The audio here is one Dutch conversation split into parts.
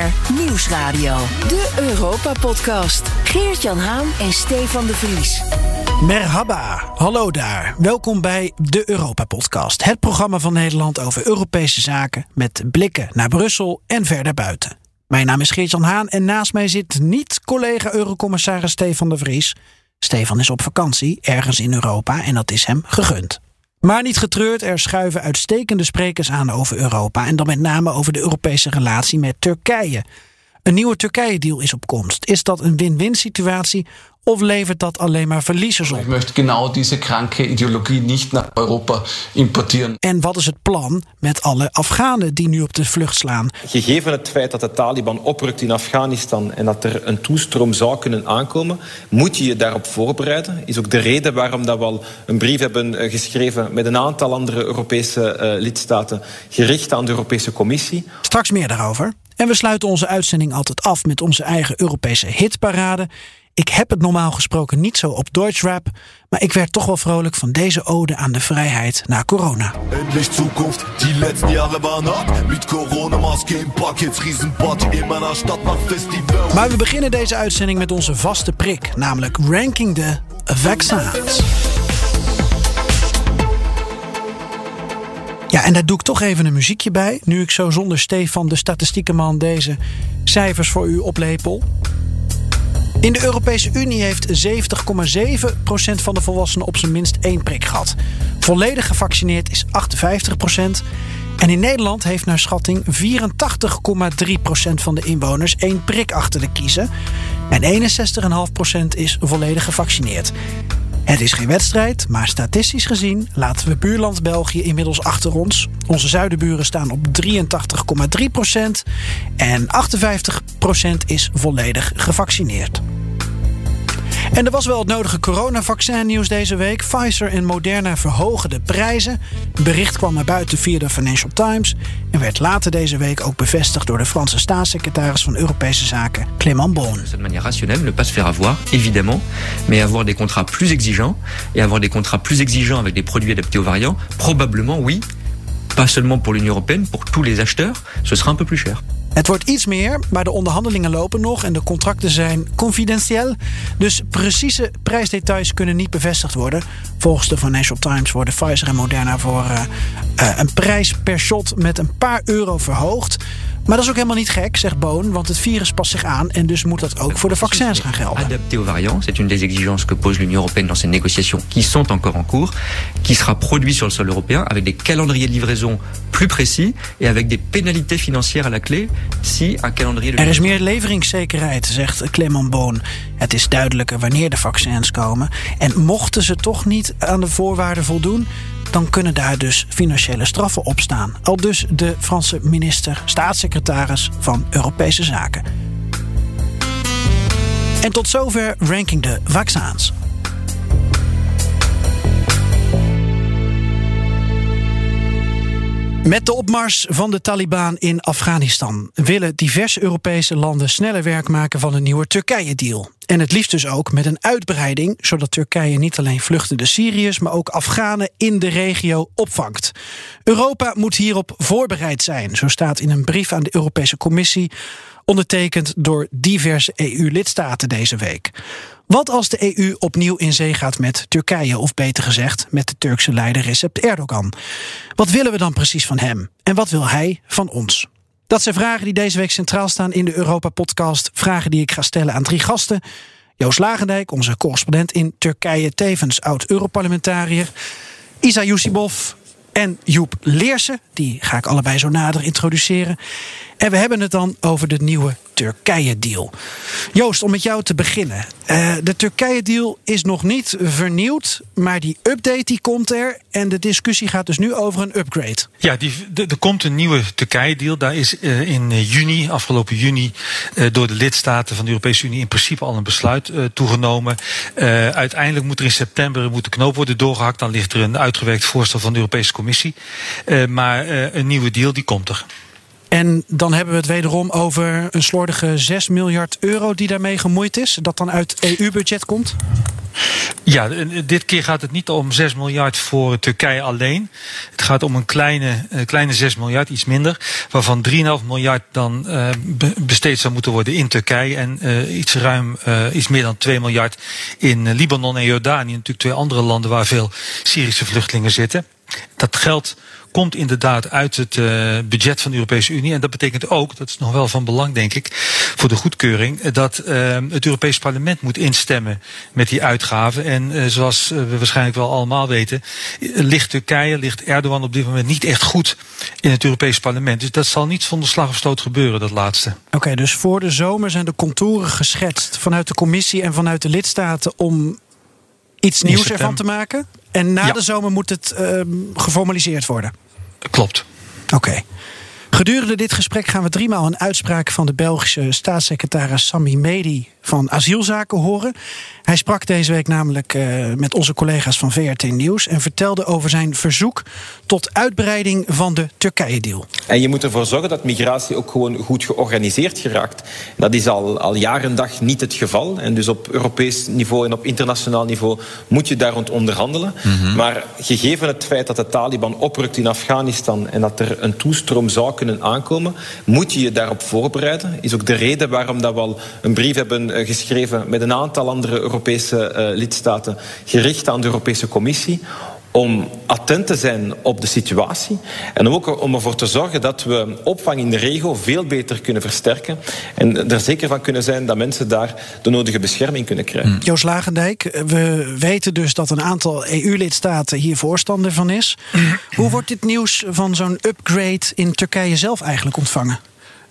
BNR Nieuwsradio. De Europa-podcast. Geert-Jan Haan en Stefan de Vries. Merhaba, hallo daar. Welkom bij de Europa-podcast. Het programma van Nederland over Europese zaken... met blikken naar Brussel en verder buiten. Mijn naam is Geert-Jan Haan en naast mij zit niet collega-eurocommissaris Stefan de Vries. Stefan is op vakantie, ergens in Europa, en dat is hem gegund. Maar niet getreurd, er schuiven uitstekende sprekers aan over Europa. En dan met name over de Europese relatie met Turkije. Een nieuwe Turkije-deal is op komst. Is dat een win-win situatie of levert dat alleen maar verliezers op? Ik möchte genau diese kranke Ideologie niet naar Europa importeren. En wat is het plan met alle Afghanen die nu op de vlucht slaan? Gegeven het feit dat de Taliban oprukt in Afghanistan en dat er een toestroom zou kunnen aankomen, moet je je daarop voorbereiden. Is ook de reden waarom dat we al een brief hebben eh, geschreven met een aantal andere Europese uh, lidstaten, gericht aan de Europese Commissie. Straks meer daarover. En we sluiten onze uitzending altijd af met onze eigen Europese hitparade. Ik heb het normaal gesproken niet zo op Deutschrap, maar ik werd toch wel vrolijk van deze ode aan de vrijheid na corona. Endlich Zukunft, die letzten Jahre waren hart. Mit Corona-Maske im Park, jetzt Riesenparty in meiner Stadt, Festival. Maar we beginnen deze uitzending met onze vaste prik, namelijk ranking de vaccins. En daar doe ik toch even een muziekje bij. Nu ik zo zonder Stefan, de statistiekenman, deze cijfers voor u oplepel. In de Europese Unie heeft 70,7% van de volwassenen op zijn minst één prik gehad. Volledig gevaccineerd is 58%. En in Nederland heeft naar schatting 84,3% van de inwoners één prik achter de kiezen. En 61,5% is volledig gevaccineerd. Het is geen wedstrijd, maar statistisch gezien laten we buurland België inmiddels achter ons. Onze zuidenburen staan op 83,3% en 58% is volledig gevaccineerd. En er was wel het nodige coronavaccinnieuws deze week. Pfizer en Moderna verhogen de prijzen. Het bericht kwam naar buiten via de Financial Times en werd later deze week ook bevestigd door de Franse staatssecretaris van Europese Zaken, Clément Beaune. De manière rationnelle, ne pas se faire avoir, évidemment, mais avoir des contrats plus exigeants et avoir des contrats plus exigeants avec des produits adaptés aux variants, probablement oui, pas seulement pour l'Union européenne, pour tous les acheteurs, ce sera un peu plus cher. Het wordt iets meer, maar de onderhandelingen lopen nog en de contracten zijn confidentieel. Dus precieze prijsdetails kunnen niet bevestigd worden. Volgens de Financial Times worden Pfizer en Moderna voor uh, uh, een prijs per shot met een paar euro verhoogd. Maar dat is ook helemaal niet gek, zegt Boon, want het virus past zich aan en dus moet dat ook voor de vaccins gaan gelden. Adapté aux variants, c'est une des exigences que pose l'Union européenne dans ses négociations qui sont encore en cours, qui sera produit sur le sol européen avec des calendriers de livraison plus précis et avec des pénalités financières à la clé si un calendrier de Er is meer leveringszekerheid, zegt Clement Boon. Het is duidelijker wanneer de vaccins komen en mochten ze toch niet aan de voorwaarden voldoen, dan kunnen daar dus financiële straffen op staan. Al dus de Franse minister, staatssecretaris van Europese Zaken. En tot zover ranking de vaccins. Met de opmars van de Taliban in Afghanistan willen diverse Europese landen sneller werk maken van een nieuwe Turkije-deal. En het liefst dus ook met een uitbreiding, zodat Turkije niet alleen vluchtende Syriërs, maar ook Afghanen in de regio opvangt. Europa moet hierop voorbereid zijn, zo staat in een brief aan de Europese Commissie, ondertekend door diverse EU-lidstaten deze week. Wat als de EU opnieuw in zee gaat met Turkije, of beter gezegd met de Turkse leider Recep Erdogan? Wat willen we dan precies van hem? En wat wil hij van ons? Dat zijn vragen die deze week centraal staan in de Europa-podcast. Vragen die ik ga stellen aan drie gasten. Joost Lagendijk, onze correspondent in Turkije, tevens oud-Europarlementariër. Isa Yusibov en Joep Leersen. Die ga ik allebei zo nader introduceren. En we hebben het dan over de nieuwe Turkije-deal. Joost, om met jou te beginnen. Uh, de Turkije-deal is nog niet vernieuwd, maar die update die komt er. En de discussie gaat dus nu over een upgrade. Ja, er komt een nieuwe Turkije-deal. Daar is uh, in juni, afgelopen juni, door de lidstaten van de Europese Unie in principe al een besluit toegenomen. uiteindelijk moet er in september moet de knoop worden doorgehakt. Dan ligt er een uitgewerkt voorstel van de Europese Commissie. maar een nieuwe deal die komt er. En dan hebben we het wederom over een slordige 6 miljard euro die daarmee gemoeid is. Dat dan uit EU-budget komt? Ja, dit keer gaat het niet om 6 miljard voor Turkije alleen. Het gaat om een kleine, kleine 6 miljard, iets minder. Waarvan 3,5 miljard dan uh, besteed zou moeten worden in Turkije. En iets ruim, iets meer dan 2 miljard in Libanon en Jordanië. Natuurlijk twee andere landen waar veel Syrische vluchtelingen zitten. Dat geld komt inderdaad uit het uh, budget van de Europese Unie. En dat betekent ook, dat is nog wel van belang denk ik, voor de goedkeuring, dat uh, het Europees Parlement moet instemmen met die uitgaven. En zoals we waarschijnlijk wel allemaal weten, ligt Turkije, ligt Erdogan op dit moment niet echt goed in het Europees Parlement. Dus dat zal niet zonder slag of stoot gebeuren, dat laatste. Oké, dus voor de zomer zijn de contouren geschetst vanuit de commissie en vanuit de lidstaten om iets nieuws ervan te maken. En na ja. de zomer moet het uh, geformaliseerd worden. Klopt. Oké. Okay. Gedurende dit gesprek gaan we driemaal een uitspraak van de Belgische staatssecretaris Sami Medi van asielzaken horen. Hij sprak deze week namelijk uh, met onze collega's van VRT Nieuws en vertelde over zijn verzoek tot uitbreiding van de Turkije-deal. En je moet ervoor zorgen dat migratie ook gewoon goed georganiseerd geraakt. Dat is al, al jaar en dag niet het geval. En dus op Europees niveau en op internationaal niveau moet je daar rond onderhandelen. Mm -hmm. Maar gegeven het feit dat de Taliban oprukt in Afghanistan en dat er een toestroom zou kunnen aankomen, moet je je daarop voorbereiden. Is ook de reden waarom dat we al een brief hebben geschreven met een aantal andere Europese uh, lidstaten, gericht aan de Europese Commissie om attent te zijn op de situatie en ook om ervoor te zorgen dat we opvang in de regio veel beter kunnen versterken en er zeker van kunnen zijn dat mensen daar de nodige bescherming kunnen krijgen. Joost Lagendijk, we weten dus dat een aantal EU-lidstaten hier voorstander van is. Hoe wordt dit nieuws van zo'n upgrade in Turkije zelf eigenlijk ontvangen?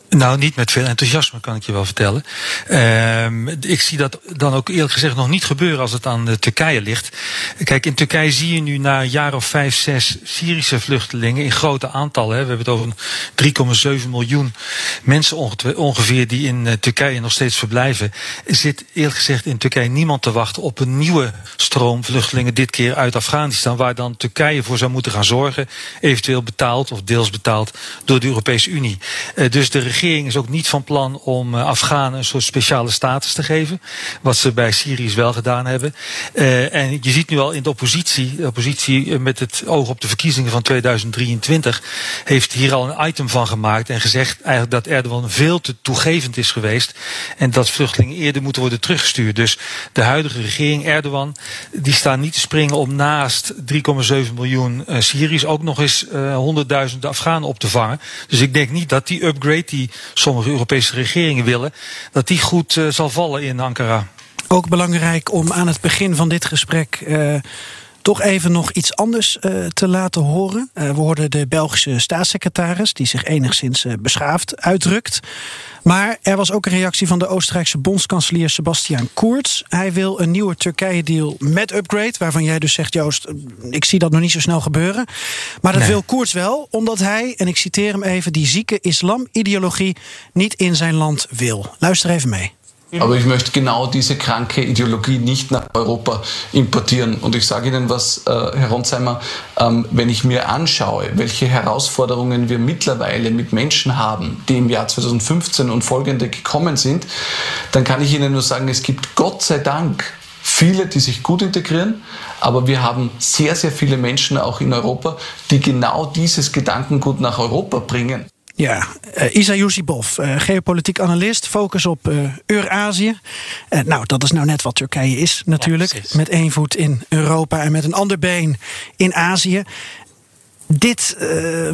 Nou, niet met veel enthousiasme, kan ik je wel vertellen. Uh, ik zie dat dan ook eerlijk gezegd nog niet gebeuren als het aan uh, Turkije ligt. Kijk, in Turkije zie je nu na een jaar of vijf, zes Syrische vluchtelingen in grote aantallen. Hè. We hebben het over 3,7 miljoen mensen ongeveer die in uh, Turkije nog steeds verblijven. Er zit eerlijk gezegd in Turkije niemand te wachten op een nieuwe stroom vluchtelingen, dit keer uit Afghanistan, waar dan Turkije voor zou moeten gaan zorgen, eventueel betaald of deels betaald door de Europese Unie. Uh, dus de regering is ook niet van plan om uh, Afghanen een soort speciale status te geven. Wat ze bij Syriërs wel gedaan hebben. Uh, en je ziet nu al in de oppositie, de oppositie met het oog op de verkiezingen van 2023, heeft hier al een item van gemaakt en gezegd eigenlijk dat Erdogan veel te toegevend is geweest. En dat vluchtelingen eerder moeten worden teruggestuurd. Dus de huidige regering, Erdogan, die staan niet te springen om naast 3,7 miljoen uh, Syriërs ook nog eens honderdduizenden Afghanen op te vangen. Dus ik denk niet dat die upgrade die sommige Europese regeringen willen, dat die goed uh, zal vallen in Ankara. Ook belangrijk om aan het begin van dit gesprek uh, toch even nog iets anders uh, te laten horen. Uh, we hoorden de Belgische staatssecretaris, die zich enigszins uh, beschaafd uitdrukt. Maar er was ook een reactie van de Oostenrijkse bondskanselier Sebastian Kurz. Hij wil een nieuwe Turkije-deal met upgrade, waarvan jij dus zegt, Joost, ik zie dat nog niet zo snel gebeuren. Maar dat nee. wil Kurz wel, omdat hij, en ik citeer hem even, die zieke islam-ideologie niet in zijn land wil. Luister even mee. Aber ich möchte genau diese kranke Ideologie nicht nach Europa importieren. Und ich sage Ihnen was, äh, Herr Ronsheimer, ähm, wenn ich mir anschaue, welche Herausforderungen wir mittlerweile mit Menschen haben, die im Jahr 2015 und folgende gekommen sind, dann kann ich Ihnen nur sagen, es gibt Gott sei Dank viele, die sich gut integrieren, aber wir haben sehr, sehr viele Menschen auch in Europa, die genau dieses Gedankengut nach Europa bringen. Ja, uh, Isa Yusibov, uh, geopolitiek analist, focus op uh, Eurazië. nou, dat is nou net wat Turkije is natuurlijk. Ja, met één voet in Europa en met een ander been in Azië. Dit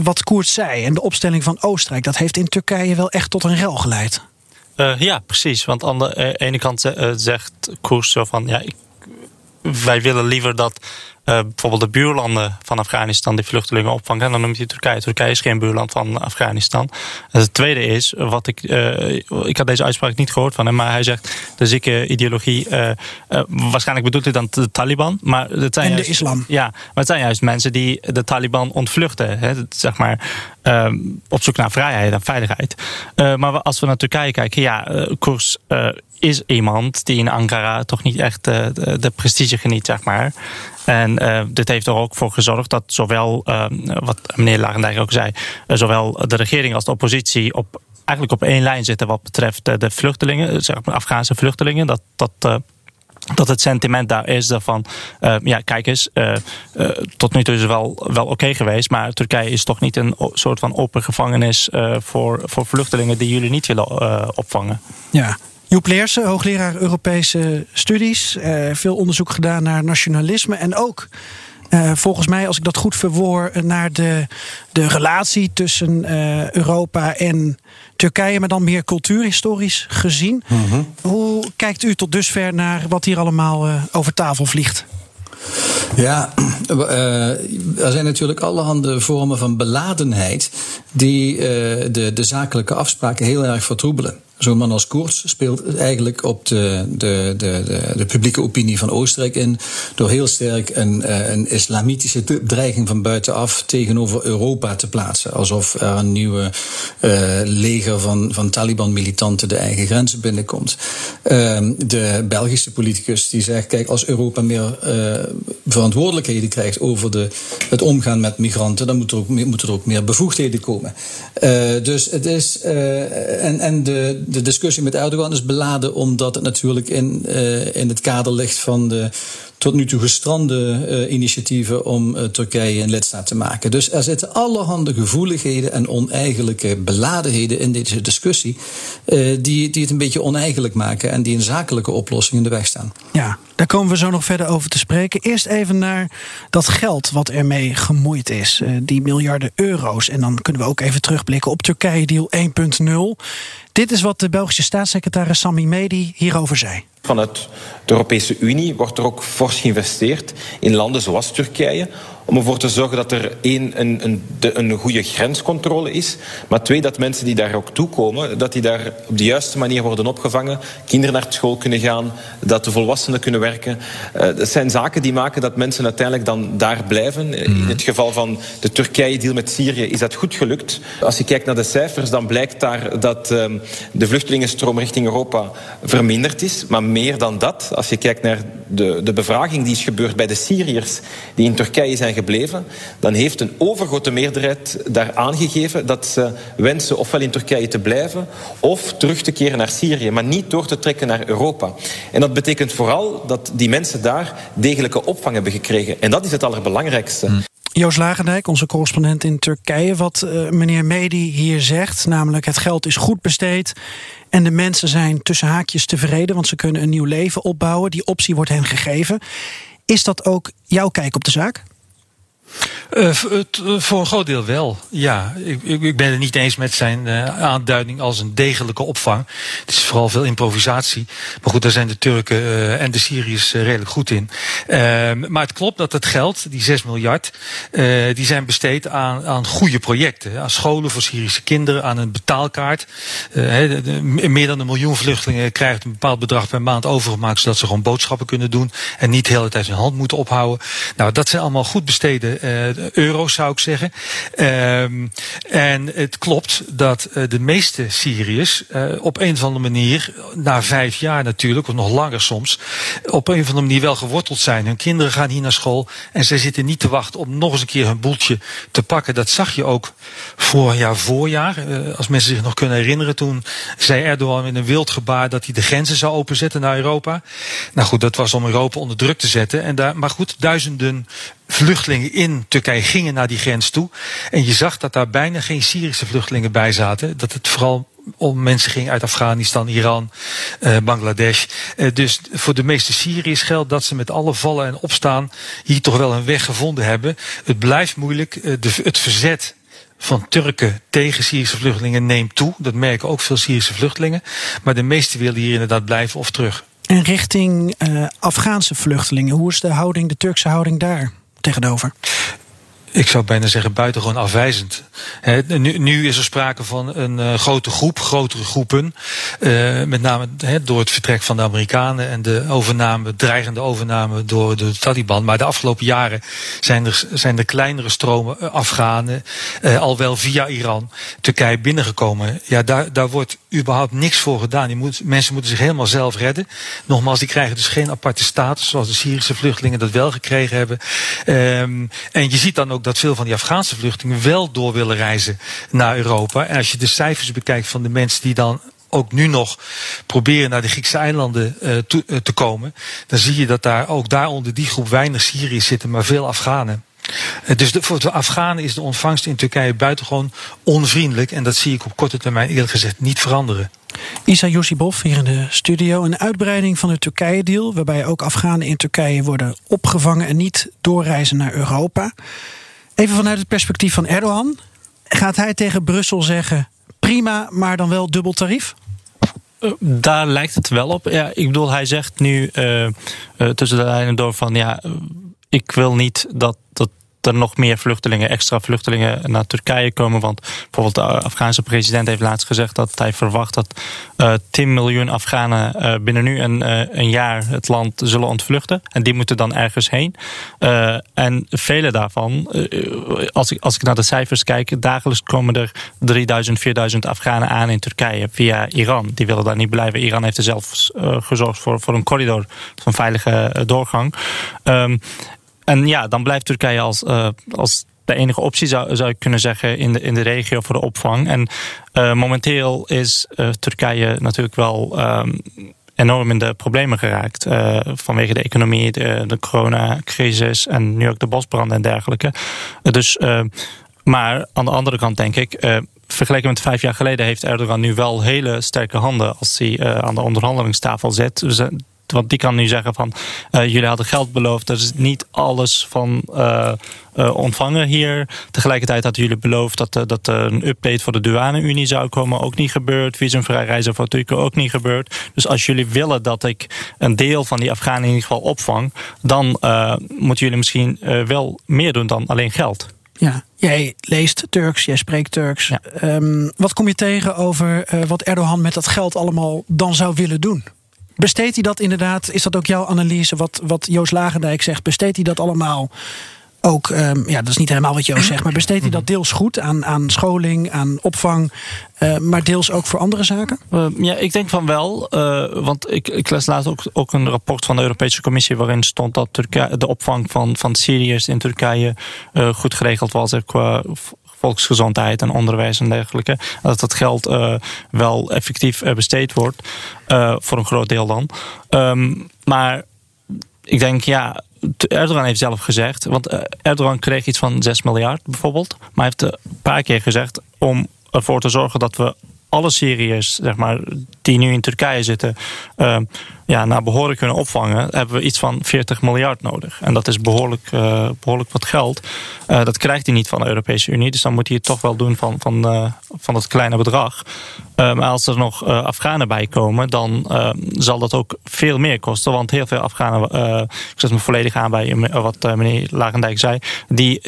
wat Koert zei en de opstelling van Oostenrijk... dat heeft in Turkije wel echt tot een rel geleid. ja, precies. Want aan de ene kant zegt Koers zo van... Ja, ik, wij willen liever dat uh, bijvoorbeeld de buurlanden van Afghanistan die vluchtelingen opvangen. En dan noemt hij Turkije. Turkije is geen buurland van Afghanistan. En het tweede is, wat ik, uh, ik had deze uitspraak niet gehoord van hem, maar hij zegt de zieke ideologie. Uh, waarschijnlijk bedoelt hij dan de Taliban. Maar het zijn en juist, de islam. Ja, maar het zijn juist mensen die de Taliban ontvluchten. Hè, zeg maar op zoek naar vrijheid en veiligheid. maar als we naar Turkije kijken, ja, koers is iemand die in Ankara toch niet echt de, de, prestige geniet, zeg maar. En uh, dit heeft er ook voor gezorgd dat zowel, uh, wat meneer Lagendijk ook zei, uh, zowel de regering als de oppositie op, eigenlijk op één lijn zitten wat betreft de vluchtelingen, zeg Afghaanse vluchtelingen. Dat, dat dat het sentiment daar is van, ja, kijk eens, tot nu toe is het wel, wel oké geweest, maar Turkije is toch niet een soort van open gevangenis voor, voor vluchtelingen die jullie niet willen opvangen. Ja. Joep Leersen, hoogleraar Europese studies, veel onderzoek gedaan naar nationalisme en ook uh, volgens mij, als ik dat goed verwoor, naar de, de relatie tussen uh, Europa en Turkije, maar dan meer cultuurhistorisch gezien. -hmm. Hoe kijkt u tot dusver naar wat hier allemaal over tafel vliegt? Ja, er zijn natuurlijk allerhande vormen van beladenheid die de, de zakelijke afspraken heel erg vertroebelen. Zo'n man als Koerts speelt eigenlijk op de, de, de, de, de publieke opinie van Oostenrijk in. Door heel sterk een, eh, een islamitische dreiging van buitenaf tegenover Europa te plaatsen. Alsof er een nieuwe uh, leger van, van Taliban-militanten de eigen grenzen binnenkomt. Uh, de Belgische politicus die zegt: kijk, als Europa meer uh, verantwoordelijkheden krijgt over de, het omgaan met migranten, dan moet er ook, moeten er ook meer bevoegdheden komen. dus het is. en, en de de discussie met Erdogan is beladen omdat het natuurlijk in, uh, in het kader ligt van de tot nu toe gestrande uh, initiatieven om uh, Turkije een lidstaat te maken. Dus er zitten allerhande gevoeligheden en oneigenlijke beladenheden in deze discussie, die, die het een beetje oneigenlijk maken en die een zakelijke oplossing in de weg staan. Ja, daar komen we zo nog verder over te spreken. Eerst even naar dat geld wat ermee gemoeid is, die miljarden euro's. En dan kunnen we ook even terugblikken op Turkije-deal 1.0. Dit is wat de Belgische staatssecretaris Sami Medi hierover zei. Vanuit de Europese Unie wordt er ook fors geïnvesteerd in landen zoals Turkije om ervoor te zorgen dat er één, een, een, een goede grenscontrole is, maar twee, dat mensen die daar ook toekomen, dat die daar op de juiste manier worden opgevangen, kinderen naar school kunnen gaan, dat de volwassenen kunnen werken. Uh, dat zijn zaken die maken dat mensen uiteindelijk dan daar blijven. Mm. In het geval van de Turkije-deal met Syrië is dat goed gelukt. Als je kijkt naar de cijfers, dan blijkt daar dat um, de vluchtelingenstroom richting Europa verminderd is, maar meer dan dat. Als je kijkt naar de, de bevraging die is gebeurd bij de Syriërs die in Turkije zijn gebleven, dan heeft een overgrote meerderheid daar aangegeven dat ze wensen ofwel in Turkije te blijven of terug te keren naar Syrië, maar niet door te trekken naar Europa. En dat betekent vooral dat die mensen daar degelijke opvang hebben gekregen. En dat is het allerbelangrijkste. Hmm. Joost Lagendijk, onze correspondent in Turkije, wat uh, meneer Medi hier zegt, namelijk het geld is goed besteed en de mensen zijn tussen haakjes tevreden, want ze kunnen een nieuw leven opbouwen. Die optie wordt hen gegeven. Is dat ook jouw kijk op de zaak? Uh, voor een groot deel wel, ja. Ik, ik, ben het niet eens met zijn uh, aanduiding als een degelijke opvang. Het is vooral veel improvisatie. Maar goed, daar zijn de Turken en de Syriërs redelijk goed in. Ehm, maar het klopt dat het geld, die 6 miljard, die zijn besteed aan, aan goede projecten. Aan scholen voor Syrische kinderen, aan een betaalkaart. Meer dan een miljoen vluchtelingen krijgt een bepaald bedrag per maand overgemaakt, zodat ze gewoon boodschappen kunnen doen en niet de hele tijd hun hand moeten ophouden. Nou, dat zijn allemaal goed besteden euro's, zou ik zeggen. Um, en het klopt dat uh, de meeste Syriërs op een of andere manier, na vijf jaar natuurlijk, of nog langer soms, op een of andere manier wel geworteld zijn. Hun kinderen gaan hier naar school en zij zitten niet te wachten om nog eens een keer hun boeltje te pakken. Dat zag je ook vorig jaar voorjaar. als mensen zich nog kunnen herinneren, toen zei Erdogan in een wild gebaar dat hij de grenzen zou openzetten naar Europa. Nou goed, dat was om Europa onder druk te zetten. En daar, maar goed, duizenden vluchtelingen in Turkije gingen naar die grens toe. En je zag dat daar bijna geen Syrische vluchtelingen bij zaten. Dat het vooral om mensen ging uit Afghanistan, Iran, uh, Bangladesh. Uh, dus voor de meeste Syriërs geldt dat ze met alle vallen en opstaan hier toch wel een weg gevonden hebben. Het blijft moeilijk. Uh, de, het verzet van Turken tegen Syrische vluchtelingen neemt toe. Dat merken ook veel Syrische vluchtelingen. Maar de meeste willen hier inderdaad blijven of terug. En richting Afghaanse vluchtelingen, hoe is de houding, de Turkse houding daar? Tegenover? Ik zou bijna zeggen buitengewoon afwijzend. nu, nu, is er sprake van een uh, grote groep, grotere groepen. Uh, met name door het vertrek van de Amerikanen en de overname, dreigende overname door de Taliban. Maar de afgelopen jaren zijn er, zijn er kleinere stromen uh, Afghanen, al wel via Iran, Turkije binnengekomen. Ja, daar, daar wordt überhaupt niks voor gedaan. Die moet, mensen moeten zich helemaal zelf redden. Nogmaals, die krijgen dus geen aparte status, zoals de Syrische vluchtelingen dat wel gekregen hebben. Um, en je ziet dan ook dat veel van die Afghaanse vluchtelingen wel door willen reizen naar Europa. En als je de cijfers bekijkt van de mensen die dan ook nu nog proberen naar de Griekse eilanden te, uh, te komen, dan zie je dat daar ook daar onder die groep weinig Syriërs zitten, maar veel Afghanen. Dus de, voor de Afghanen is de ontvangst in Turkije buitengewoon onvriendelijk. En dat zie ik op korte termijn eerlijk gezegd niet veranderen. Isa Yosibov hier in de studio. Een uitbreiding van de Turkije-deal, waarbij ook Afghanen in Turkije worden opgevangen en niet doorreizen naar Europa. Even vanuit het perspectief van Erdogan. Gaat hij tegen Brussel zeggen: prima, maar dan wel dubbel tarief? Daar lijkt het wel op. Ja, ik bedoel, hij zegt nu uh, uh, tussen de lijnen door van ja, ik wil niet dat er nog meer vluchtelingen, extra vluchtelingen naar Turkije komen. Want bijvoorbeeld de Afghaanse president heeft laatst gezegd dat hij verwacht dat uh, 10 miljoen Afghanen uh, binnen nu een, uh, een jaar het land zullen ontvluchten. En die moeten dan ergens heen. En vele daarvan, als, ik, als ik naar de cijfers kijk, dagelijks komen er 3000, 4000 Afghanen aan in Turkije via Iran. Die willen daar niet blijven. Iran heeft er zelfs gezorgd voor, voor een corridor van veilige doorgang. Um, en ja, dan blijft Turkije als, uh, als de enige optie, zou, zou ik kunnen zeggen, in de, in de regio voor de opvang. En uh, momenteel is uh, Turkije natuurlijk wel um, enorm in de problemen geraakt. Vanwege de economie, de, de coronacrisis en nu ook de bosbranden en dergelijke. dus, maar aan de andere kant denk ik vergeleken met vijf jaar geleden heeft Erdogan nu wel hele sterke handen als hij aan de onderhandelingstafel zit. Want die kan nu zeggen van uh, jullie hadden geld beloofd. Is niet alles van uh, uh, ontvangen hier. Tegelijkertijd hadden jullie beloofd dat, dat er een update voor de douane-unie zou komen. Ook niet gebeurd. Visumvrij reizen voor Turken ook niet gebeurd. Dus als jullie willen dat ik een deel van die Afghanen in ieder geval opvang. Dan moeten jullie misschien wel meer doen dan alleen geld. Ja, jij leest Turks, jij spreekt Turks. Ja. Um, wat kom je tegen over wat Erdogan met dat geld allemaal dan zou willen doen? Besteedt hij dat inderdaad? Is dat ook jouw analyse, wat, wat Joost Lagendijk zegt? Besteedt hij dat allemaal ook, um, ja, dat is niet helemaal wat Joost zegt, maar besteedt hij dat deels goed aan, aan scholing, aan opvang, uh, maar deels ook voor andere zaken? Uh, ja, ik denk van wel. Uh, want ik, ik las laatst ook, ook een rapport van de Europese Commissie waarin stond dat Turkije, de opvang van, van Syriërs in Turkije goed geregeld was qua volksgezondheid en onderwijs en dergelijke. Dat dat geld uh, wel effectief besteed wordt. Uh, voor een groot deel dan. Um, maar ik denk, ja, Erdogan heeft zelf gezegd, want Erdogan kreeg iets van 6 miljard bijvoorbeeld. Maar hij heeft een paar keer gezegd om ervoor te zorgen dat we alle Syriërs zeg maar, die nu in Turkije zitten, uh, ja, naar behoren kunnen opvangen, hebben we iets van 40 miljard nodig. En dat is behoorlijk, uh, behoorlijk wat geld. Uh, dat krijgt hij niet van de Europese Unie, dus dan moet hij het toch wel doen van, van, van dat kleine bedrag. maar als er nog Afghanen bij komen, dan zal dat ook veel meer kosten. Want heel veel Afghanen, ik zet me volledig aan bij wat meneer Lagendijk zei, die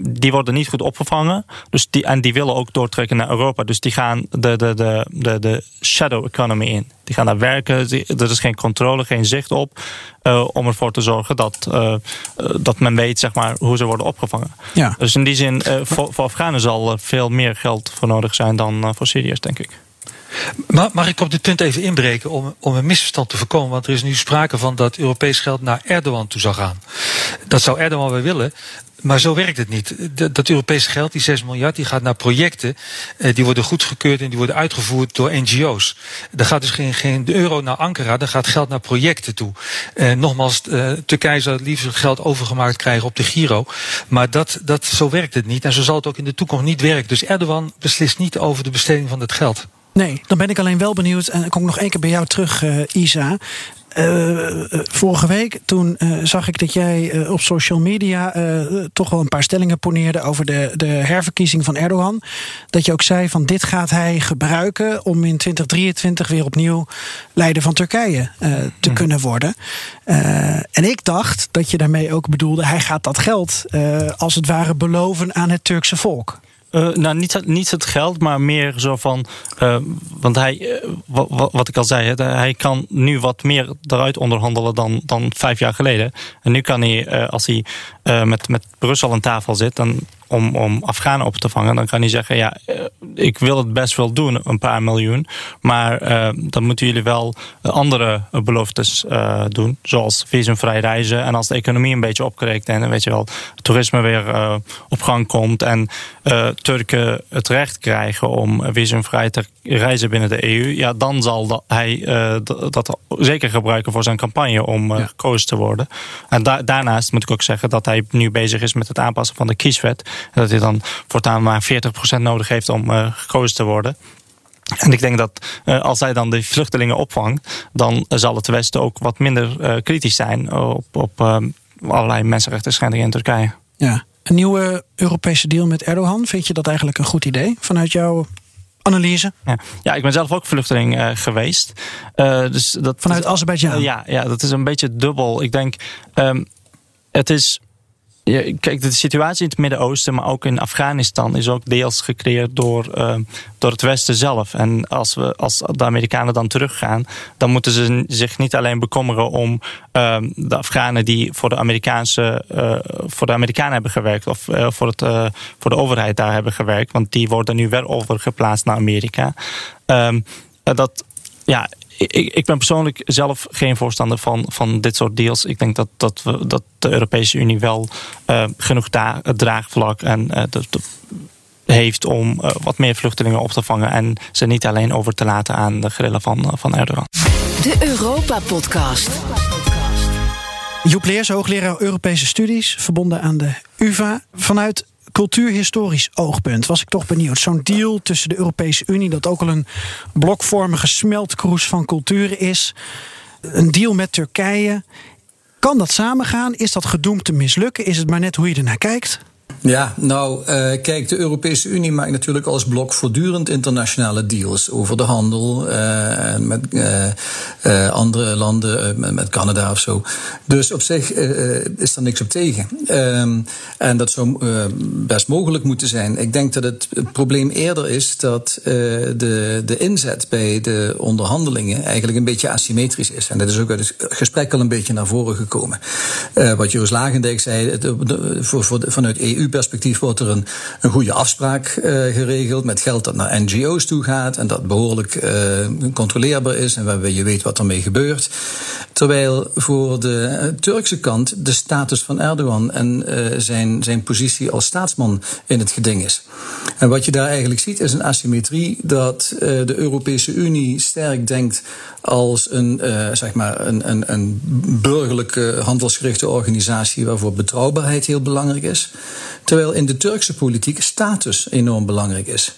die worden niet goed opgevangen. Dus die, en die willen ook doortrekken naar Europa. Dus die gaan de, de, de, de, de shadow economy in. Die gaan daar werken. Er is geen controle, geen zicht op. Uh, om ervoor te zorgen dat, uh, dat men weet zeg maar, hoe ze worden opgevangen. Ja. Dus in die zin, uh, voor, voor Afghanen zal er veel meer geld voor nodig zijn dan voor Syriërs, denk ik. Mag ik op dit punt even inbreken om, om een misverstand te voorkomen? Want er is nu sprake van dat Europees geld naar Erdogan toe zou gaan. Dat zou Erdogan wel willen. Maar zo werkt het niet. Dat Europese geld, die 6 miljard, die gaat naar projecten. Eh, die worden goedgekeurd en die worden uitgevoerd door NGO's. Er gaat dus geen, geen euro naar Ankara, er gaat geld naar projecten toe. Eh, nogmaals, eh, Turkije zou het liefst geld overgemaakt krijgen op de Giro. Maar dat, dat, zo werkt het niet. En zo zal het ook in de toekomst niet werken. Dus Erdogan beslist niet over de besteding van het geld. Nee, dan ben ik alleen wel benieuwd. En ik kom nog één keer bij jou terug, uh, Isa. Uh, vorige week toen zag ik dat jij op social media toch wel een paar stellingen poneerde over de, de herverkiezing van Erdogan. Dat je ook zei van dit gaat hij gebruiken om in 2023 weer opnieuw leider van Turkije te mm. kunnen worden. en ik dacht dat je daarmee ook bedoelde hij gaat dat geld als het ware beloven aan het Turkse volk. Uh, nou, niet, niet het geld, maar meer zo van. Uh, want hij, uh, wat, ik al zei, hij kan nu wat meer eruit onderhandelen dan, dan vijf jaar geleden. En nu kan hij, als hij met, met Brussel aan tafel zit, dan om, om Afghanen op te vangen, dan kan hij zeggen: Ja, ik wil het best wel doen, een paar miljoen. Maar dan moeten jullie wel andere beloftes doen, zoals visumvrij reizen. En als de economie een beetje opgerekt en weet je wel, toerisme weer op gang komt en Turken het recht krijgen om visumvrij te reizen binnen de EU, ja, dan zal hij dat zeker gebruiken voor zijn campagne om gekozen te worden. En daarnaast moet ik ook zeggen dat hij nu bezig is met het aanpassen van de kieswet. En dat hij dan voortaan maar 40% nodig heeft om uh, gekozen te worden. En ik denk dat uh, als hij dan de vluchtelingen opvangt, dan zal het Westen ook wat minder uh, kritisch zijn op, op allerlei mensenrechten schendingen in Turkije. Ja, een nieuwe Europese deal met Erdogan, vind je dat eigenlijk een goed idee vanuit jouw analyse? Ja, ja ik ben zelf ook vluchteling uh, geweest. Uh, dus dat, Vanuit Azerbeidzjan? Uh, ja, ja, dat is een beetje dubbel. Ik denk, um, het is kijk, de situatie in het Midden-Oosten, maar ook in Afghanistan, is ook deels gecreëerd door, uh, door het Westen zelf. En als, we, als de Amerikanen dan teruggaan, dan moeten ze zich niet alleen bekommeren om uh, de Afghanen die voor de, Amerikaanse, uh, voor de Amerikanen hebben gewerkt, of voor, het, voor de overheid daar hebben gewerkt, want die worden nu weer overgeplaatst naar Amerika. Um, dat, ja, ik, ik ben persoonlijk zelf geen voorstander van, van dit soort deals. Ik denk dat, dat, we, dat de Europese Unie wel uh, genoeg draagvlak en uh, de, de, heeft om uh, wat meer vluchtelingen op te vangen en ze niet alleen over te laten aan de grillen van, van Erdogan. De Europa-podcast. Joep Leers, hoogleraar Europese studies, verbonden aan de UvA. Vanuit cultuurhistorisch oogpunt was ik toch benieuwd. Zo'n deal tussen de Europese Unie, dat ook al een blokvormige smeltkroes van culturen is. Een deal met Turkije. Kan dat samengaan? Is dat gedoemd te mislukken? Is het maar net hoe je ernaar kijkt? Ja, nou, uh, kijk, de Europese Unie maakt natuurlijk als blok voortdurend internationale deals over de handel uh, met uh, andere landen, met, Canada of zo. Dus op zich is er niks op tegen. Um, en dat zou best mogelijk moeten zijn. Ik denk dat het, het probleem eerder is dat de, de inzet bij de onderhandelingen eigenlijk een beetje asymmetrisch is. En dat is ook uit het gesprek al een beetje naar voren gekomen. wat Joost Lagendijk zei, voor, voor, vanuit EU perspectief wordt er een, goede afspraak uh, geregeld met geld dat naar NGO's toe gaat en dat behoorlijk uh, controleerbaar is en waarbij je weet wat ermee gebeurt. Terwijl voor de Turkse kant de status van Erdogan en uh, zijn, zijn positie als staatsman in het geding is. En wat je daar eigenlijk ziet is een asymmetrie dat de Europese Unie sterk denkt als een, zeg maar een, een, een burgerlijke handelsgerichte organisatie waarvoor betrouwbaarheid heel belangrijk is. Terwijl in de Turkse politiek status enorm belangrijk is.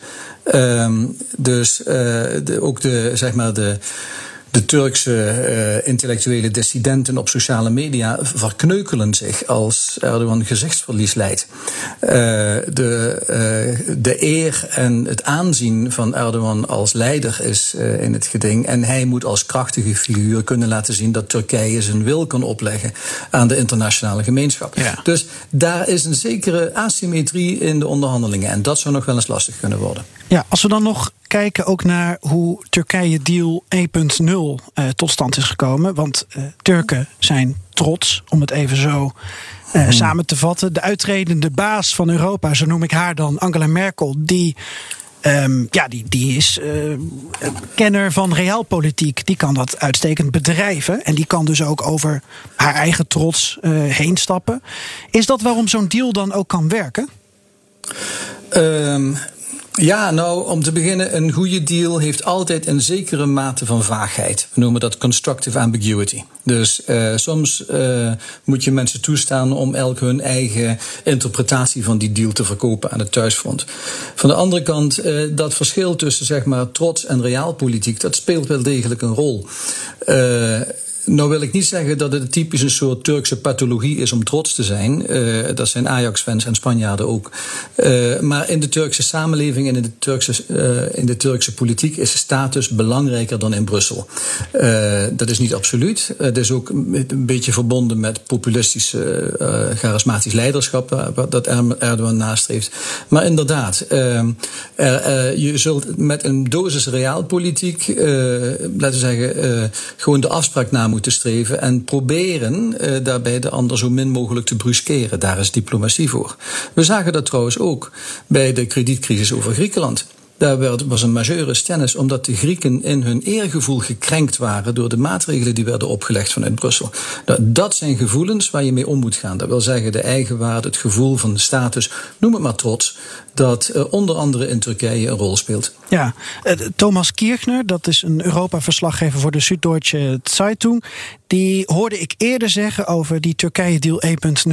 Um, dus uh, de, ook de, zeg maar de de Turkse uh, intellectuele dissidenten op sociale media verkneukelen zich als Erdogan gezichtsverlies leidt. Uh, de, uh, de eer en het aanzien van Erdogan als leider is in het geding. En hij moet als krachtige figuur kunnen laten zien dat Turkije zijn wil kan opleggen aan de internationale gemeenschap. Ja. Dus daar is een zekere asymmetrie in de onderhandelingen. En dat zou nog wel eens lastig kunnen worden. Ja, als we dan nog kijken ook naar hoe Turkije Deal 1.0 uh, tot stand is gekomen. Want uh, Turken zijn trots, om het even zo uh, hmm. samen te vatten. De uitredende baas van Europa, zo noem ik haar dan, Angela Merkel, die. Um, ja, die, die is uh, kenner van realpolitiek. Die kan dat uitstekend bedrijven. En die kan dus ook over haar eigen trots uh, heen stappen. Is dat waarom zo'n deal dan ook kan werken? Um, ja, nou, om te beginnen, een goede deal heeft altijd een zekere mate van vaagheid. We noemen dat constructive ambiguity. Dus uh, soms uh, moet je mensen toestaan om elk hun eigen interpretatie van die deal te verkopen aan het thuisfront. Van de andere kant, uh, dat verschil tussen zeg maar trots en realpolitiek, dat speelt wel degelijk een rol. Nou wil ik niet zeggen dat het typisch een soort Turkse pathologie is om trots te zijn. Uh, dat zijn Ajax-fans en Spanjaarden ook. Uh, maar in de Turkse samenleving en in de Turkse, uh, in de Turkse politiek is status belangrijker dan in Brussel. dat is niet absoluut. Het is ook een beetje verbonden met populistische, charismatisch leiderschap dat Erdogan nastreeft. Maar inderdaad, er, je zult met een dosis realpolitiek, laten we zeggen, gewoon de afspraak namen moeten streven en proberen uh, daarbij de ander zo min mogelijk te bruskeren. Daar is diplomatie voor. We zagen dat trouwens ook bij de kredietcrisis over Griekenland. Daar was een majeure stennis omdat de Grieken in hun eergevoel gekrenkt waren door de maatregelen die werden opgelegd vanuit Brussel. Dat zijn gevoelens waar je mee om moet gaan. Dat wil zeggen de eigenwaarde, het gevoel van de status, noem het maar trots, dat uh, onder andere in Turkije een rol speelt. Ja, uh, Thomas Kirchner, dat is een Europa-verslaggever voor de Süddeutsche Zeitung. Die hoorde ik eerder zeggen over die Turkije-deal 1.0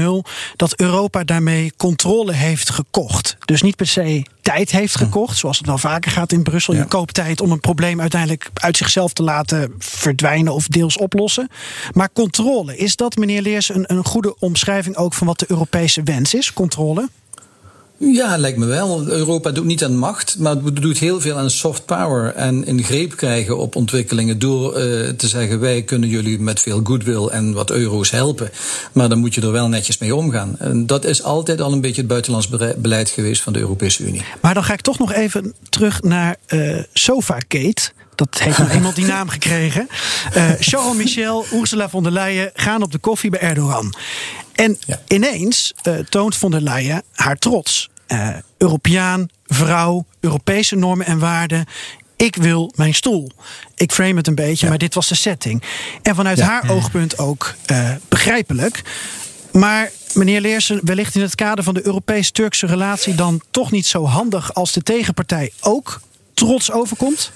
dat Europa daarmee controle heeft gekocht. Dus niet per se tijd heeft gekocht, zoals het wel vaker gaat in Brussel. Je koopt tijd om een probleem uiteindelijk uit zichzelf te laten verdwijnen of deels oplossen. Maar controle, is dat, meneer Leers, een, een goede omschrijving ook van wat de Europese wens is? Controle? Ja, lijkt me wel. Europa doet niet aan macht, maar het doet heel veel aan soft power en in greep krijgen op ontwikkelingen door uh, te zeggen wij kunnen jullie met veel goodwill en wat euro's helpen. Maar dan moet je er wel netjes mee omgaan. En dat is altijd al een beetje het buitenlands beleid geweest van de Europese Unie. Maar dan ga ik toch nog even terug naar uh, Sofagate. Dat heeft nog eenmaal die naam gekregen. Uh, Charles Michel, Ursula von der Leyen gaan op de koffie bij Erdogan. En ja. ineens uh, toont von der Leyen haar trots. Uh, Europeaan, vrouw, Europese normen en waarden. Ik wil mijn stoel. Ik frame het een beetje, ja. maar dit was de setting. En vanuit ja. haar oogpunt ook uh, begrijpelijk. Maar meneer Leersen, wellicht in het kader van de Europees-Turkse relatie dan toch niet zo handig als de tegenpartij ook trots overkomt?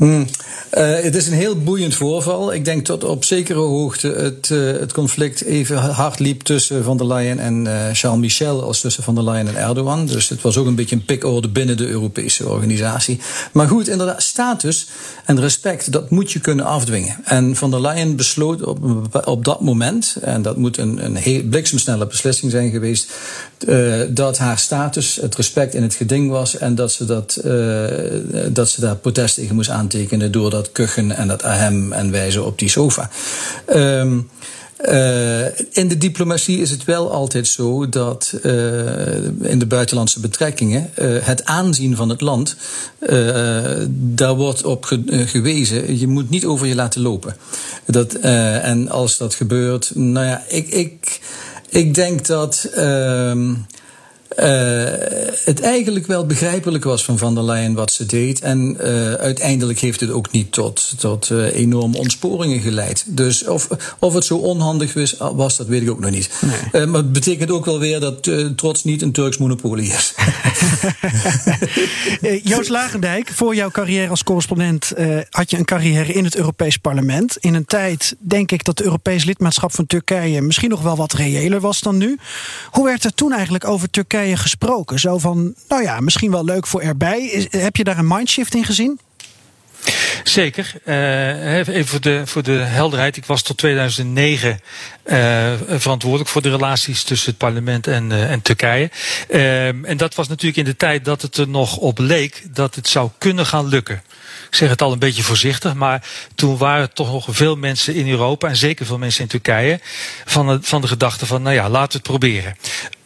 Mm. Uh, het is een heel boeiend voorval. Ik denk dat op zekere hoogte het, uh, het conflict even hard liep tussen Van der Leyen en uh, Charles Michel als tussen Van der Leyen en Erdogan. Dus het was ook een beetje een pikorde binnen de Europese organisatie. Maar goed, inderdaad, status en respect, dat moet je kunnen afdwingen. En Van der Leyen besloot op, op dat moment, en dat moet een, een heel bliksemsnelle beslissing zijn geweest, dat haar status, het respect in het geding was en dat ze, dat, dat ze daar protest tegen moest aantekenen aantekenen door dat kuchen en dat ahem en wijzen op die sofa. Um, uh, in de diplomatie is het wel altijd zo dat uh, in de buitenlandse betrekkingen uh, het aanzien van het land, daar wordt op ge gewezen, je moet niet over je laten lopen. Dat, en als dat gebeurt, nou ja, ik, ik, ik denk dat. Uh, het eigenlijk wel begrijpelijk was van Van der Leyen wat ze deed. En uh, uiteindelijk heeft het ook niet tot, tot uh, enorme ontsporingen geleid. Dus of, of het zo onhandig was, was dat weet ik ook nog niet. Nee. maar het betekent ook wel weer dat trots niet een Turks monopolie is. Joost Lagendijk, voor jouw carrière als correspondent had je een carrière in het Europees Parlement. In een tijd, denk ik, dat het Europees lidmaatschap van Turkije misschien nog wel wat reëler was dan nu. Hoe werd er toen eigenlijk over Turkije gesproken? Zo van, nou ja, misschien wel leuk voor erbij. heb je daar een mindshift in gezien? Zeker. Uh, even voor de, voor de helderheid. Ik was tot 2009 uh, verantwoordelijk voor de relaties tussen het parlement en, uh, en Turkije. en dat was natuurlijk in de tijd dat het er nog op leek dat het zou kunnen gaan lukken. Ik zeg het al een beetje voorzichtig, maar toen waren toch nog veel mensen in Europa en zeker veel mensen in Turkije van de, van de gedachte van, nou ja, laten we het proberen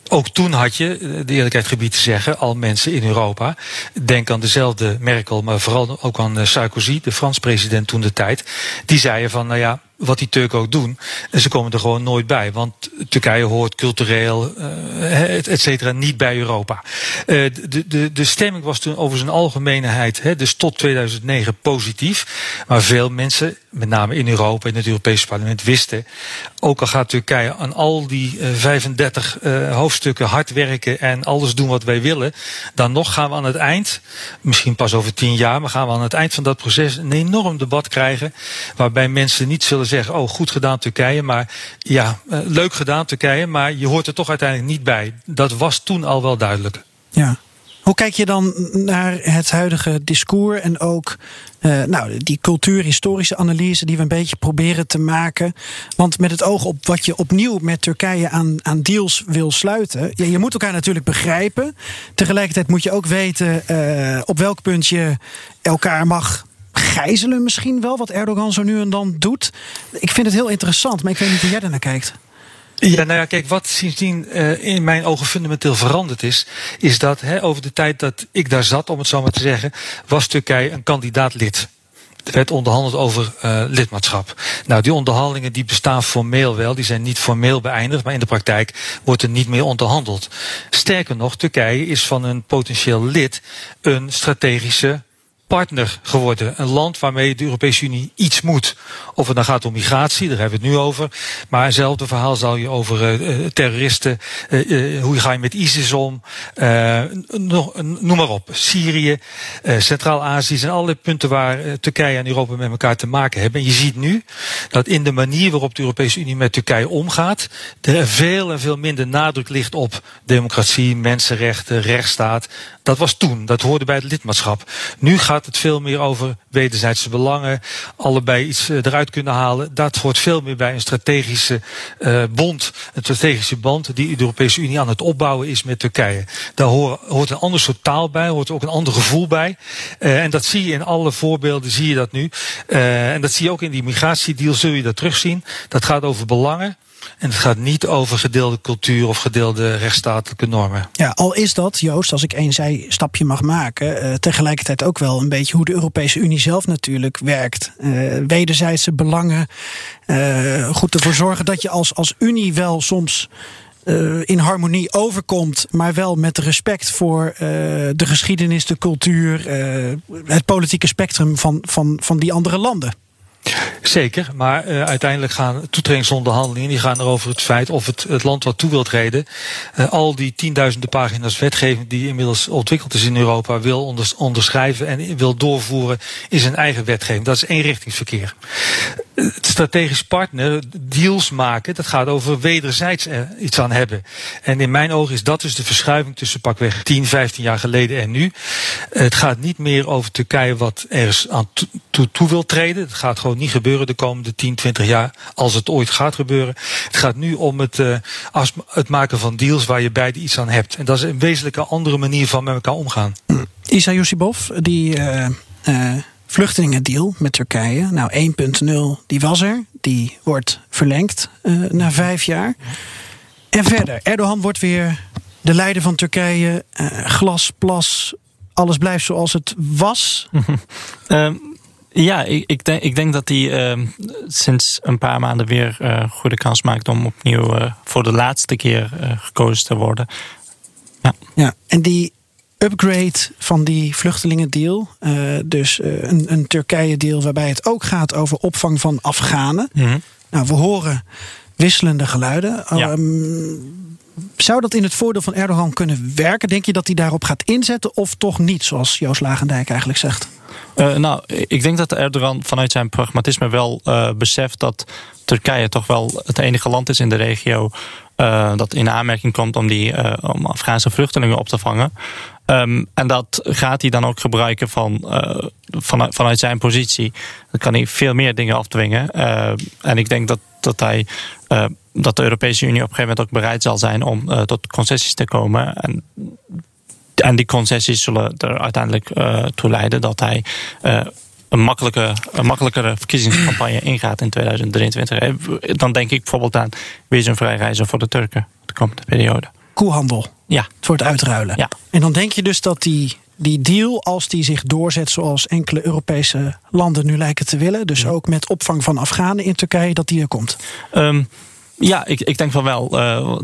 ook toen had je, de eerlijkheid gebied te zeggen, al mensen in Europa. Denk aan dezelfde Merkel, maar vooral ook aan eh, Sarkozy, de Frans president toen de tijd. Die zeiden van, nou ja, wat die Turken ook doen. En ze komen er gewoon nooit bij. Want Turkije hoort cultureel, uh, et cetera, niet bij Europa. Uh, de, de, de stemming was toen over zijn algemeenheid, dus tot 2009, positief. Maar veel mensen, met name in Europa, in het Europese parlement, wisten. Ook al gaat Turkije aan al die uh, 35 hoofdstukken hard werken en alles doen wat wij willen. Dan nog gaan we aan het eind, misschien pas over tien jaar, maar gaan we aan het eind van dat proces een enorm debat krijgen. Waarbij mensen niet zullen zeggen, oh goed gedaan Turkije, maar ja, uh, leuk gedaan Turkije, maar je hoort er toch uiteindelijk niet bij. Dat was toen al wel duidelijk. Ja. Hoe kijk je dan naar het huidige discours en ook uh, nou, die cultuurhistorische analyse die we een beetje proberen te maken? Want met het oog op wat je opnieuw met Turkije aan, aan deals wil sluiten, ja, je moet elkaar natuurlijk begrijpen. Tegelijkertijd moet je ook weten uh, op welk punt je elkaar mag gijzelen misschien wel, wat Erdogan zo nu en dan doet. Ik vind het heel interessant, maar ik weet niet hoe jij naar kijkt. Ja, nou ja, kijk, wat sindsdien uh, in mijn ogen fundamenteel veranderd is, is dat hè, over de tijd dat ik daar zat, om het zo maar te zeggen, was Turkije een kandidaat lid. er werd onderhandeld over uh, lidmaatschap. Nou, die onderhandelingen die bestaan formeel wel, die zijn niet formeel beëindigd, maar in de praktijk wordt er niet meer onderhandeld. Sterker nog, Turkije is van een potentieel lid een strategische partner geworden. Een land waarmee de Europese Unie iets moet. Of het dan gaat om migratie, daar hebben we het nu over. Maar hetzelfde verhaal zal je over uh, terroristen, uh, uh, hoe ga je met ISIS om, noem maar op. Syrië, Centraal-Azië zijn allerlei punten waar Turkije en Europa met elkaar te maken hebben. En je ziet nu dat in de manier waarop de Europese Unie met Turkije omgaat, er veel en veel minder nadruk ligt op democratie, mensenrechten, rechtsstaat. Dat was toen, dat hoorde bij het lidmaatschap. Nu gaat gaat het veel meer over wederzijdse belangen. Allebei iets eh, eruit kunnen halen. Dat hoort veel meer bij een strategische uh, bond. Een strategische band die de Europese Unie aan het opbouwen is met Turkije. Daar hoort een ander soort taal bij. Hoort ook een ander gevoel bij. Uh, en dat zie je in alle voorbeelden. Zie je dat nu. En dat zie je ook in die migratiedeal. Zul je dat terugzien. Dat gaat over belangen. En het gaat niet over gedeelde cultuur of gedeelde rechtsstatelijke normen. Ja, al is dat, Joost, als ik één zijstapje mag maken, uh, tegelijkertijd ook wel een beetje hoe de Europese Unie zelf natuurlijk werkt. Uh, wederzijdse belangen. Uh, goed ervoor zorgen dat je als, als Unie wel soms. In harmonie overkomt, maar wel met respect voor de geschiedenis, de cultuur, het politieke spectrum van, van, van die andere landen. Zeker, maar uh, uiteindelijk gaan toetredingsonderhandelingen die gaan erover het feit of het, het land wat toe wilt treden, uh, al die tienduizenden pagina's wetgeving die inmiddels ontwikkeld is in Europa wil onders, onderschrijven en wil doorvoeren in zijn eigen wetgeving. Dat is eenrichtingsverkeer. Strategisch partner deals maken, dat gaat over wederzijds er iets aan hebben. En in mijn ogen is dat dus de verschuiving tussen pakweg 10, 15 jaar geleden en nu. Het gaat niet meer over Turkije wat ergens aan toe, wil treden. Het gaat gewoon niet gebeuren de komende 10, 20 jaar, als het ooit gaat gebeuren. Het gaat nu om het, uh, het maken van deals waar je beide iets aan hebt. En dat is een wezenlijke andere manier van met elkaar omgaan. Isa Yusibov, die uh, vluchtelingendeal met Turkije, nou 1.0, die was er. Die wordt verlengd na vijf jaar. En verder, Erdogan wordt weer de leider van Turkije. glas, plas, alles blijft zoals het was. um. Ja, ik, ik, denk, ik denk dat hij uh, sinds een paar maanden weer uh, goede kans maakt om opnieuw uh, voor de laatste keer uh, gekozen te worden. Ja. ja, en die upgrade van die vluchtelingendeal, dus een, een Turkije-deal waarbij het ook gaat over opvang van Afghanen. Mm -hmm. Nou, we horen wisselende geluiden. Ja. Um, zou dat in het voordeel van Erdogan kunnen werken? Denk je dat hij daarop gaat inzetten of toch niet, zoals Joost Lagendijk eigenlijk zegt? Uh, nou, ik denk dat Erdogan vanuit zijn pragmatisme wel uh, beseft dat Turkije toch wel het enige land is in de regio uh, dat in aanmerking komt om die om Afghaanse vluchtelingen op te vangen. Um, en dat gaat hij dan ook gebruiken van, van, vanuit zijn positie. Dan kan hij veel meer dingen afdwingen. en ik denk dat, dat hij dat de Europese Unie op een gegeven moment ook bereid zal zijn om tot concessies te komen. En, en die concessies zullen er uiteindelijk uh, toe leiden dat hij uh, een, makkelijke, een makkelijkere verkiezingscampagne ingaat in 2023. Dan denk ik bijvoorbeeld aan visumvrij reizen voor de Turken de komende periode. Koehandel. Ja. Het wordt uitruilen. Ja. En dan denk je dus dat die die deal, als die zich doorzet zoals enkele Europese landen nu lijken te willen, dus ook met opvang van Afghanen in Turkije, dat die er komt? Um, ja, ik, ik denk van wel. Uh,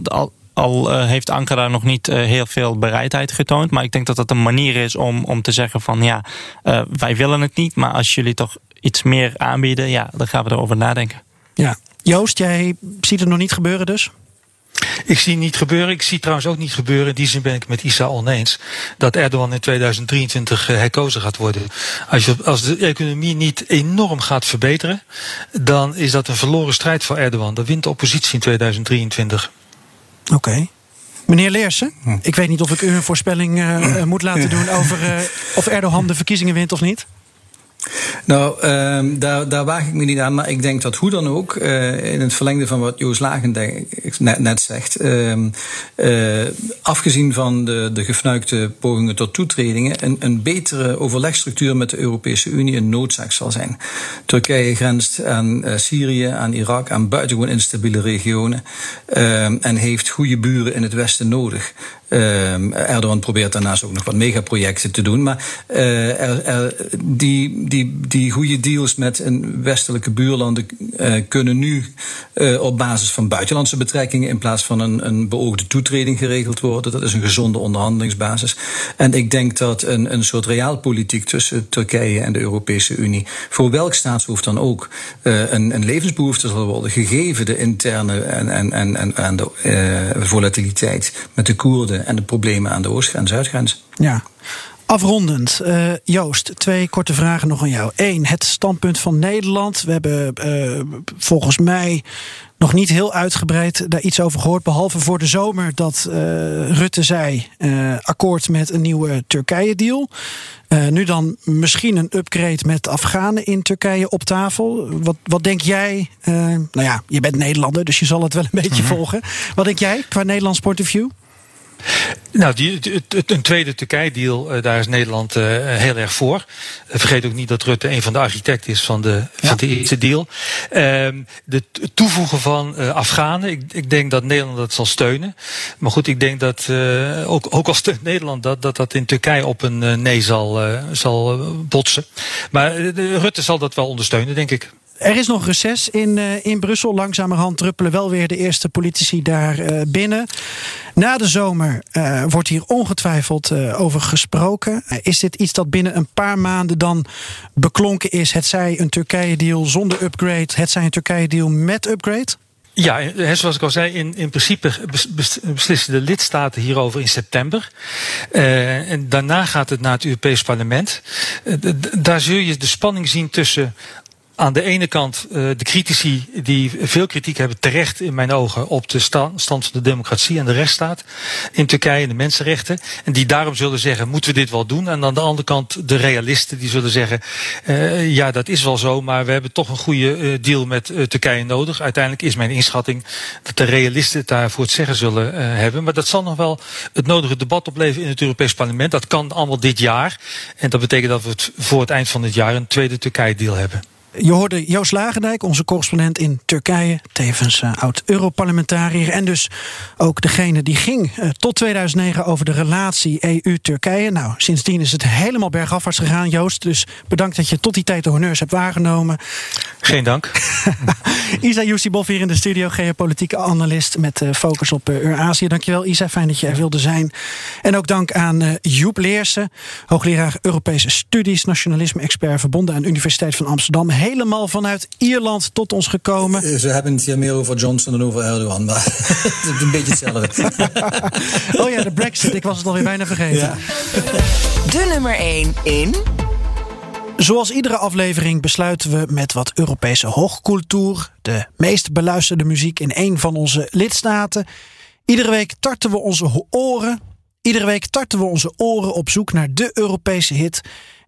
al, uh, heeft Ankara nog niet uh, heel veel bereidheid getoond. Maar ik denk dat dat een manier is om, om te zeggen van ja, wij willen het niet. Maar als jullie toch iets meer aanbieden, ja, dan gaan we erover nadenken. Ja. Joost, jij ziet het nog niet gebeuren dus? Ik zie niet gebeuren. Ik zie trouwens ook niet gebeuren. In die zin ben ik met Isa oneens. Dat Erdogan in 2023 herkozen gaat worden. Als, je, als de economie niet enorm gaat verbeteren. dan is dat een verloren strijd voor Erdogan. Dan wint de oppositie in 2023. Oké. Okay. Meneer Leersen, hm. ik weet niet of ik u een voorspelling uh, moet laten doen over uh, of Erdogan de verkiezingen wint of niet. Nou, um, daar, daar waag ik me niet aan. Maar ik denk dat hoe dan ook, uh, in het verlengde van wat Joost Lagen net, net zegt. Um, uh, afgezien van de, de gefnuikte pogingen tot toetredingen. Een, betere overlegstructuur met de Europese Unie een noodzaak zal zijn. Turkije grenst aan uh, Syrië, aan Irak, aan buitengewoon instabiele regionen. Um, en heeft goede buren in het Westen nodig. Ehm, Erdogan probeert daarnaast ook nog wat megaprojecten te doen. Maar er, er, die, die, die goede deals met een westelijke buurlanden kunnen nu op basis van buitenlandse betrekkingen in plaats van een, een beoogde toetreding geregeld worden. Dat is een gezonde onderhandelingsbasis. En ik denk dat een, een soort realpolitiek tussen Turkije en de Europese Unie voor welk staatshoofd dan ook uh, een, een, levensbehoefte zal worden, gegeven de interne en, en, en, en de uh, volatiliteit met de Koerden en de problemen aan de oost- en zuidgrens. Ja. Afrondend, uh, Joost, twee korte vragen nog aan jou. Eén, het standpunt van Nederland. We hebben uh, volgens mij nog niet heel uitgebreid daar iets over gehoord. Behalve voor de zomer dat uh, Rutte zei: akkoord met een nieuwe Turkije-deal. Nu dan misschien een upgrade met Afghanen in Turkije op tafel. Wat, wat denk jij? nou ja, je bent Nederlander, dus je zal het wel een beetje mm-hmm. volgen. Wat denk jij qua Nederlands point of view? Nou, die, een tweede Turkije-deal, daar is Nederland uh, heel erg voor. vergeet ook niet dat Rutte een van de architecten is van de, ja. van de eerste deal. Um, de toevoegen van uh, Afghanen, ik, ik, denk dat Nederland dat zal steunen. Maar goed, ik denk dat, uh, ook, ook al steunt Nederland dat, dat dat in Turkije op een nee zal, zal botsen. Maar Rutte zal dat wel ondersteunen, denk ik. Er is nog reces in, uh, in Brussel. Langzamerhand druppelen wel weer de eerste politici daar uh, binnen. Na de zomer uh, wordt hier ongetwijfeld over gesproken. is dit iets dat binnen een paar maanden dan beklonken is? Het zij een Turkije-deal zonder upgrade, het zij een Turkije-deal met upgrade? Ja, zoals ik al zei, in, in principe beslissen de lidstaten hierover in september. En daarna gaat het naar het Europees Parlement. Daar zul je de spanning zien tussen aan de ene kant uh, de critici die veel kritiek hebben, terecht in mijn ogen, op de stand van de democratie en de rechtsstaat in Turkije en de mensenrechten. En die daarom zullen zeggen, moeten we dit wel doen? En aan de andere kant de realisten die zullen zeggen, uh, ja dat is wel zo, maar we hebben toch een goede uh, deal met Turkije nodig. Uiteindelijk is mijn inschatting dat de realisten het daar voor het zeggen zullen hebben. Maar dat zal nog wel het nodige debat opleveren in het Europees Parlement. Dat kan allemaal dit jaar. En dat betekent dat we het voor het eind van dit jaar een tweede Turkije-deal hebben. Je hoorde Joost Lagendijk, onze correspondent in Turkije, tevens uh, oud-Europarlementariër. En dus ook degene die ging uh, tot 2009 over de relatie EU-Turkije. Nou, sindsdien is het helemaal bergafwaarts gegaan, Joost. Dus bedankt dat je tot die tijd de honneurs hebt waargenomen. Geen dank. Isa Yusibov hier in de studio, geopolitieke analist met uh, focus op Eurazië. Dankjewel Isa, fijn dat je er wilde zijn. En ook dank aan Joep Leersen, hoogleraar Europese studies, nationalisme-expert verbonden aan de Universiteit van Amsterdam helemaal vanuit Ierland tot ons gekomen. Ze hebben het hier meer over Johnson dan over Erdogan, maar het is een beetje hetzelfde. oh ja, de Brexit, ik was het alweer bijna vergeten. Ja. De nummer 1 in. Zoals iedere aflevering besluiten we met wat Europese hoogcultuur, de meest beluisterde muziek in een van onze lidstaten. Iedere week tarten we onze oren. Iedere week tarten we onze oren op zoek naar de Europese hit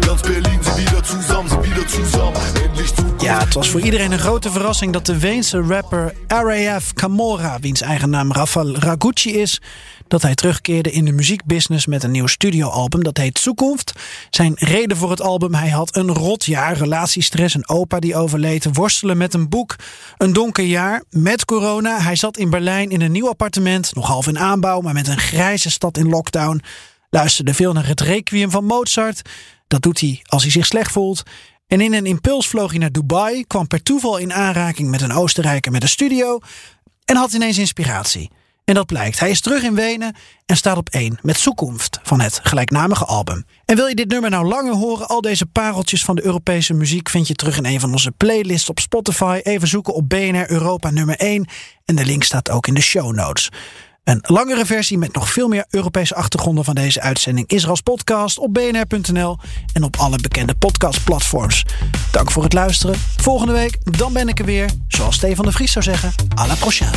Ganz Berlin sind wieder zusammen, wieder zusammen. Endlich Zukunft. Ja, het was voor iedereen een grote verrassing dat de Weense rapper RAF Camora, wiens eigen naam Rafael Ragucci is, dat hij terugkeerde in de muziekbusiness met een nieuw studioalbum. Dat heet Zukunft. Zijn reden voor het album: hij had een rot jaar, relatiestress, een opa die overleed, worstelen met een boek, een donker jaar met corona. Hij zat in Berlijn in een nieuw appartement, nog half in aanbouw, maar met een grijze stad in lockdown. Luisterde veel naar het requiem van Mozart. Dat doet hij als hij zich slecht voelt. En in een impuls vloog hij naar Dubai, kwam per toeval in aanraking met een Oostenrijker met een studio en had ineens inspiratie. En dat blijkt. Hij is terug in Wenen en staat op één met Zukunft van het gelijknamige album. En wil je dit nummer nou langer horen? Al deze pareltjes van de Europese muziek vind je terug in een van onze playlists op Spotify. Even zoeken op BNR Europa nummer 1 en de link staat ook in de show notes. Een langere versie met nog veel meer Europese achtergronden van deze uitzending is er als podcast op bnr.nl en op alle bekende podcastplatforms. Dank voor het luisteren. Volgende week, dan ben ik er weer. Zoals Stefan de Vries zou zeggen, à la prochaine.